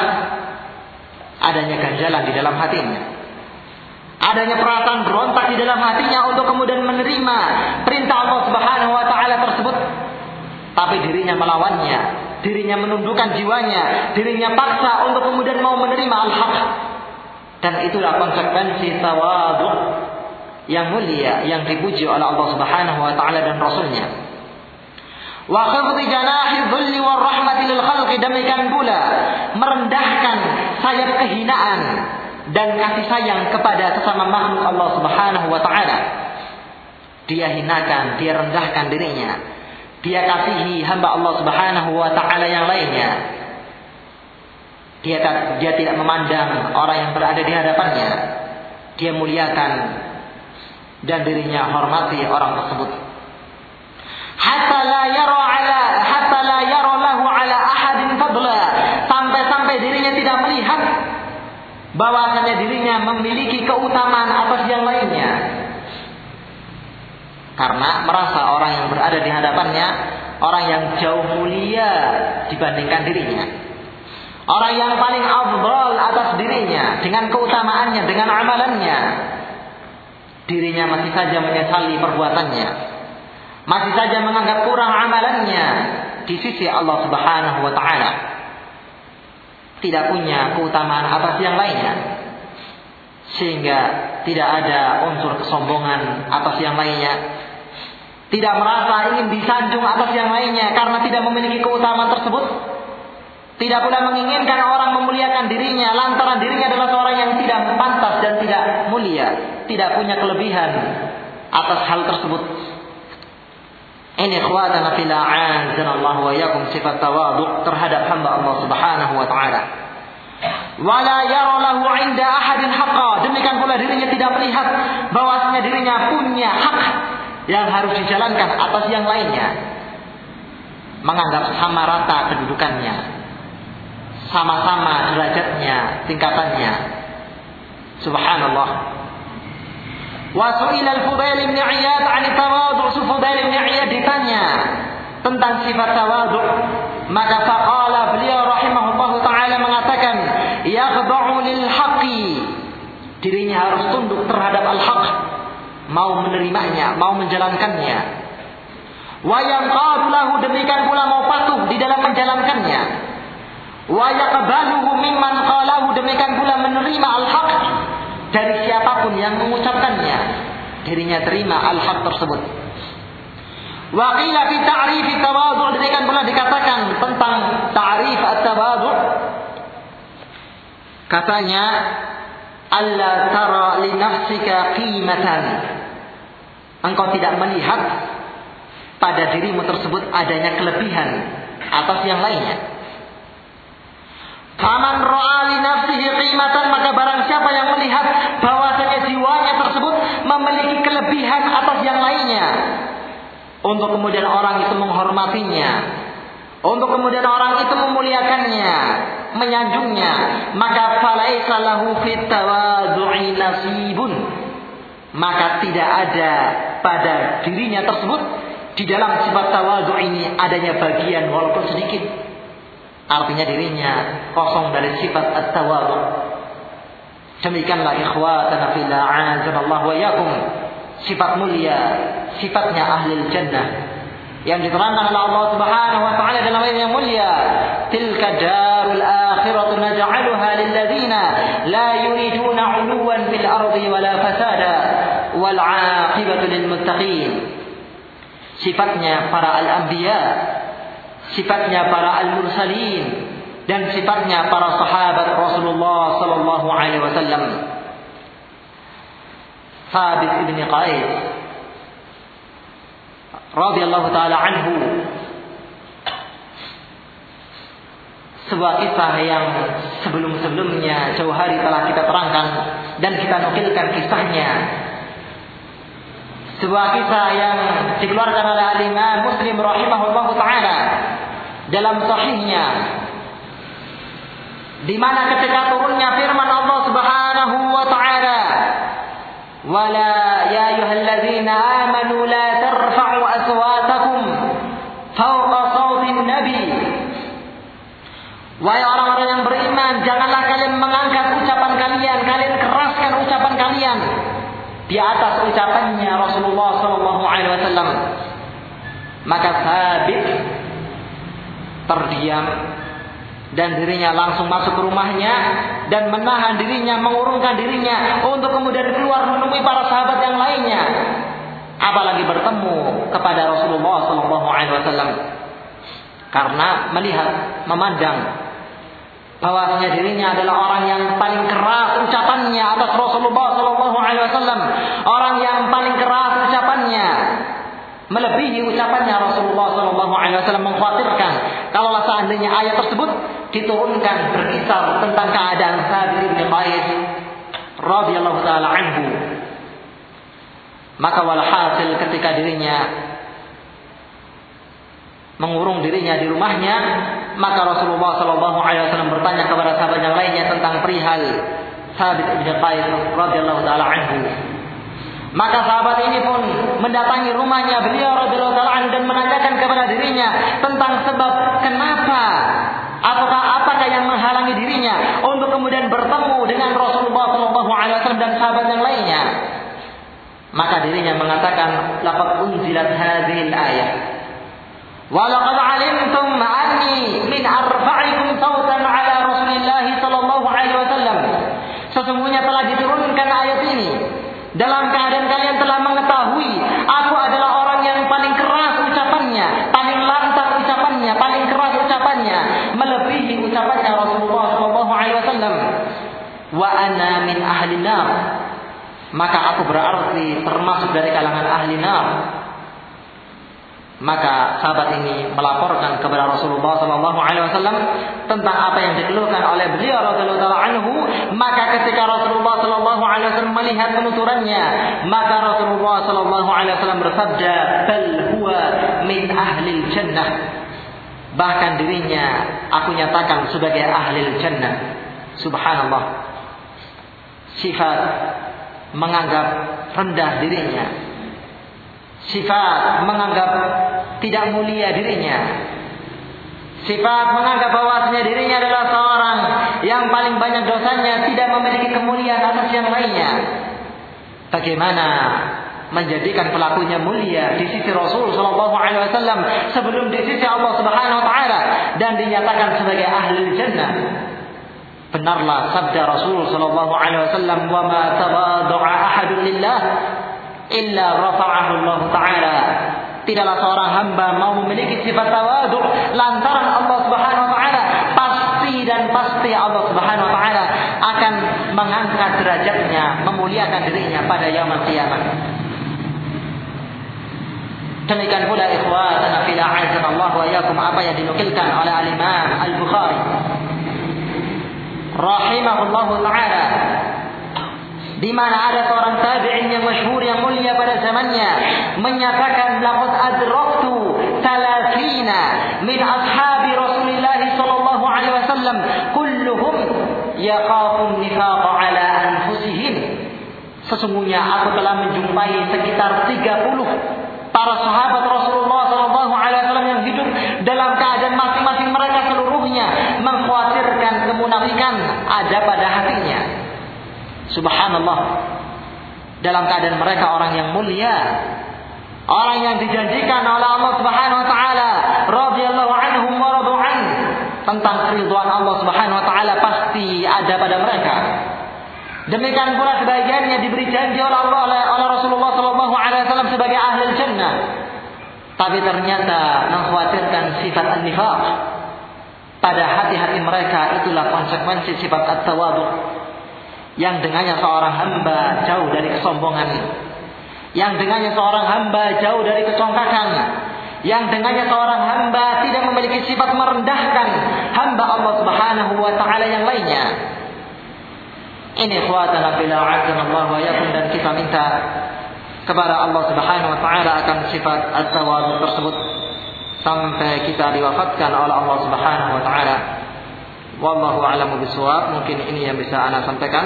adanya ganjalan di dalam hatinya. Adanya perasaan berontak di dalam hatinya untuk kemudian menerima perintah Allah Subhanahu wa taala tersebut. Tapi dirinya melawannya, dirinya menundukkan jiwanya, dirinya paksa untuk kemudian mau menerima al-haq dan itulah konsekuensi tawadhu yang mulia yang dipuji oleh Allah Subhanahu wa taala dan rasulnya. Wa khafdi janahi dhulli war rahmati lil khalqi demikian pula merendahkan sayap kehinaan dan kasih sayang kepada sesama makhluk Allah Subhanahu wa taala. Dia hinakan, dia rendahkan dirinya. Dia kasihi hamba Allah Subhanahu wa taala yang lainnya dia dia tidak memandang orang yang berada di hadapannya. Dia muliakan dan dirinya hormati orang tersebut. Hatta la yara ala hatta la yara lahu ala ahadin fadla. Sampai-sampai dirinya tidak melihat bahwasanya dirinya memiliki keutamaan atas yang lainnya. Karena merasa orang yang berada di hadapannya orang yang jauh mulia dibandingkan dirinya. Orang yang paling afdal atas dirinya dengan keutamaannya, dengan amalannya. Dirinya masih saja menyesali perbuatannya. Masih saja menganggap kurang amalannya di sisi Allah Subhanahu wa taala. Tidak punya keutamaan atas yang lainnya. Sehingga tidak ada unsur kesombongan atas yang lainnya. Tidak merasa ingin disanjung atas yang lainnya karena tidak memiliki keutamaan tersebut tidak pula menginginkan orang memuliakan dirinya lantaran dirinya adalah seorang yang tidak pantas dan tidak mulia, tidak punya kelebihan atas hal tersebut. Ini ikhwatana fil a'azana Allah wa yakum sifat tawadhu terhadap hamba Allah Subhanahu wa taala. Wala yara lahu 'inda ahadin haqqa. Demikian pula dirinya tidak melihat bahwasanya dirinya punya hak yang harus dijalankan atas yang lainnya. Menganggap sama rata kedudukannya, sama-sama derajatnya, tingkatannya. Subhanallah. Wa su'ila al-Fudail bin Iyad 'an tawadhu' Fudail bin Iyad ditanya tentang sifat tawadhu' maka faqala beliau rahimahullah taala mengatakan yakhda'u lil haqqi dirinya harus tunduk terhadap al-haq. Mau menerimanya mau menjalankannya. Wa yanqadu lahu demikian pula mau patuh di dalam menjalankannya wa yaqbaluhu mimman qalahu demikian pula menerima al-haq dari siapa pun yang mengucapkannya. Dirinya terima al-haq tersebut. Wa qila fi ta'rif tawadhu demikian pula dikatakan tentang ta'rif at-tawadhu katanya alla tara li nafsika qimatan. Engkau tidak melihat pada dirimu tersebut adanya kelebihan atas yang lainnya Faman ro'ali nafsihi qimatan maka barang siapa yang melihat bahwasanya jiwanya tersebut memiliki kelebihan atas yang lainnya. Untuk kemudian orang itu menghormatinya. Untuk kemudian orang itu memuliakannya, menyanjungnya, maka falaisa lahu fit tawadhu'i nasibun. Maka tidak ada pada dirinya tersebut di dalam sifat tawadhu ini adanya bagian walaupun sedikit Artinya dirinya kosong dari sifat at-tawadhu. Demikianlah ikhwatana fillah azanallah wa yakum. Sifat mulia, sifatnya ahli jannah. Yang diterangkan oleh Allah Subhanahu wa taala dalam ayat yang mulia, "Tilka darul akhiratu naj'aluha lil ladzina la yuriduna 'uluwan fil ardi wala fasada wal 'aqibatu lil muttaqin." Sifatnya para al-anbiya sifatnya para al-mursalin dan sifatnya para sahabat Rasulullah sallallahu alaihi wasallam. Thabit ibn Qais radhiyallahu taala anhu. Sebuah kisah yang sebelum-sebelumnya jauh hari telah kita terangkan dan kita nukilkan kisahnya. Sebuah kisah yang dikeluarkan oleh Al-Imam Muslim rahimahullah taala dalam sahihnya di mana ketika turunnya firman Allah Subhanahu wa taala wala ya ayyuhalladzina amanu la tarfa'u aswatakum fawqa sawtin nabi Wahai orang-orang yang beriman, janganlah kalian mengangkat ucapan kalian, kalian keraskan ucapan kalian di atas ucapannya Rasulullah Sallallahu Alaihi Wasallam. Maka sabit terdiam. Dan dirinya langsung masuk ke rumahnya dan menahan dirinya, mengurungkan dirinya untuk kemudian keluar menemui para sahabat yang lainnya. Apalagi bertemu kepada Rasulullah Sallallahu Alaihi Wasallam. Karena melihat, memandang bahwasanya dirinya adalah orang yang paling keras ucapannya atas Rasulullah Sallallahu Alaihi Wasallam, orang yang paling keras ucapannya. Melebihi ucapannya Rasulullah Shallallahu Alaihi Wasallam mengkhawatirkan kalau seandainya ayat tersebut diturunkan berkisar tentang keadaan Sabit bin Qais radhiyallahu taala anhu maka walhasil ketika dirinya mengurung dirinya di rumahnya maka Rasulullah Shallallahu Alaihi Wasallam bertanya kepada sahabat yang lainnya tentang perihal Sabit bin Qais radhiyallahu taala anhu Maka sahabat ini pun mendatangi rumahnya beliau radhiyallahu dan menanyakan kepada dirinya tentang sebab kenapa apakah apakah yang menghalangi dirinya untuk kemudian bertemu dengan Rasulullah Shallallahu alaihi wasallam dan sahabat yang lainnya. Maka dirinya mengatakan laqad unzilat hadhil ayah Walaqad alimtum anni min arfa'ikum sautan Rasulillah sallallahu alaihi wasallam. Sesungguhnya telah diturunkan ayat ini dalam keadaan kalian telah mengetahui aku adalah orang yang paling keras ucapannya, paling lantang ucapannya, paling keras ucapannya, melebihi ucapannya Rasulullah sallallahu alaihi wasallam. Wa ana min ahli nar. Maka aku berarti termasuk dari kalangan ahli nar. Maka sahabat ini melaporkan kepada Rasulullah Sallallahu Alaihi Wasallam tentang apa yang dikeluhkan oleh beliau Rasulullah Anhu. Maka ketika Rasulullah Sallallahu Alaihi Wasallam melihat penuturannya, maka Rasulullah Sallallahu Alaihi Wasallam bersabda, "Bal huwa min ahli jannah." Bahkan dirinya aku nyatakan sebagai ahli jannah. Subhanallah. Sifat menganggap rendah dirinya sifat menganggap tidak mulia dirinya. Sifat menganggap bahwasanya dirinya adalah seorang yang paling banyak dosanya tidak memiliki kemuliaan atas yang lainnya. Bagaimana menjadikan pelakunya mulia di sisi Rasul Shallallahu Alaihi Wasallam sebelum di sisi Allah Subhanahu Wa Taala dan dinyatakan sebagai ahli jannah. Benarlah sabda Rasul Shallallahu Alaihi Wasallam, "Wa ma ahadun illa rafa'ahu Allah Ta'ala. Tidaklah seorang hamba mau memiliki sifat tawadu lantaran Allah Subhanahu wa taala pasti dan pasti Allah Subhanahu wa taala akan mengangkat derajatnya, memuliakan dirinya pada yaumul kiamat. Demikian pula ikhwatana fil Allah wa yakum apa yang dinukilkan oleh al-Imam Al-Bukhari rahimahullahu taala di mana ada seorang tabi'in yang masyhur yang mulia pada zamannya menyatakan laqad adraktu talafina min ashabi Rasulillah sallallahu alaihi wasallam kulluhum yaqafun nifaqa ala anfusihim. Sesungguhnya aku telah menjumpai sekitar 30 para sahabat Rasulullah sallallahu alaihi wasallam yang hidup dalam keadaan masing-masing mereka seluruhnya mengkhawatirkan kemunafikan ada pada hatinya Subhanallah. Dalam keadaan mereka orang yang mulia. Orang yang dijanjikan oleh Allah Subhanahu wa taala radhiyallahu anhum wa radu'an tentang keridhaan Allah Subhanahu wa taala pasti ada pada mereka. Demikian pula sebagiannya diberi janji oleh Allah oleh, Rasulullah sallallahu alaihi wasallam sebagai ahli jannah. Tapi ternyata mengkhawatirkan sifat an-nifaq pada hati-hati mereka itulah konsekuensi sifat at-tawadhu yang dengannya seorang hamba jauh dari kesombongan, yang dengannya seorang hamba jauh dari kecongkakan, yang dengannya seorang hamba tidak memiliki sifat merendahkan hamba Allah Subhanahu wa taala yang lainnya. Ini khuatana bila Allah wa yakum dan kita minta kepada Allah Subhanahu wa taala akan sifat at-tawadhu tersebut sampai kita diwafatkan oleh Allah Subhanahu wa taala. Wallahu a'lamu bishawab. Mungkin ini yang bisa ana sampaikan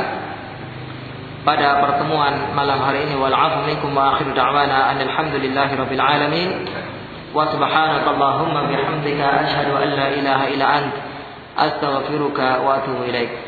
pada pertemuan malam hari ini. Wal afu minkum wa akhiru da'wana alhamdulillahi rabbil alamin. Wa subhanaka allahumma bihamdika asyhadu an la ilaha illa ant. Astaghfiruka wa atubu ilaik